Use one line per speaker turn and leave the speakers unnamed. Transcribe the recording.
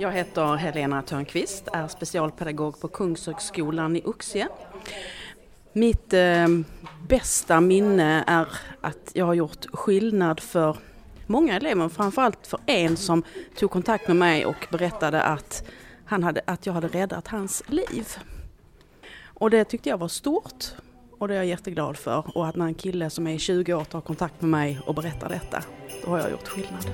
Jag heter Helena Törnqvist, är specialpedagog på Kungshögskolan i Oxie. Mitt eh, bästa minne är att jag har gjort skillnad för många elever, framförallt för en som tog kontakt med mig och berättade att, han hade, att jag hade räddat hans liv. Och det tyckte jag var stort och det är jag jätteglad för. Och att när en kille som är 20 år tar kontakt med mig och berättar detta, då har jag gjort skillnad.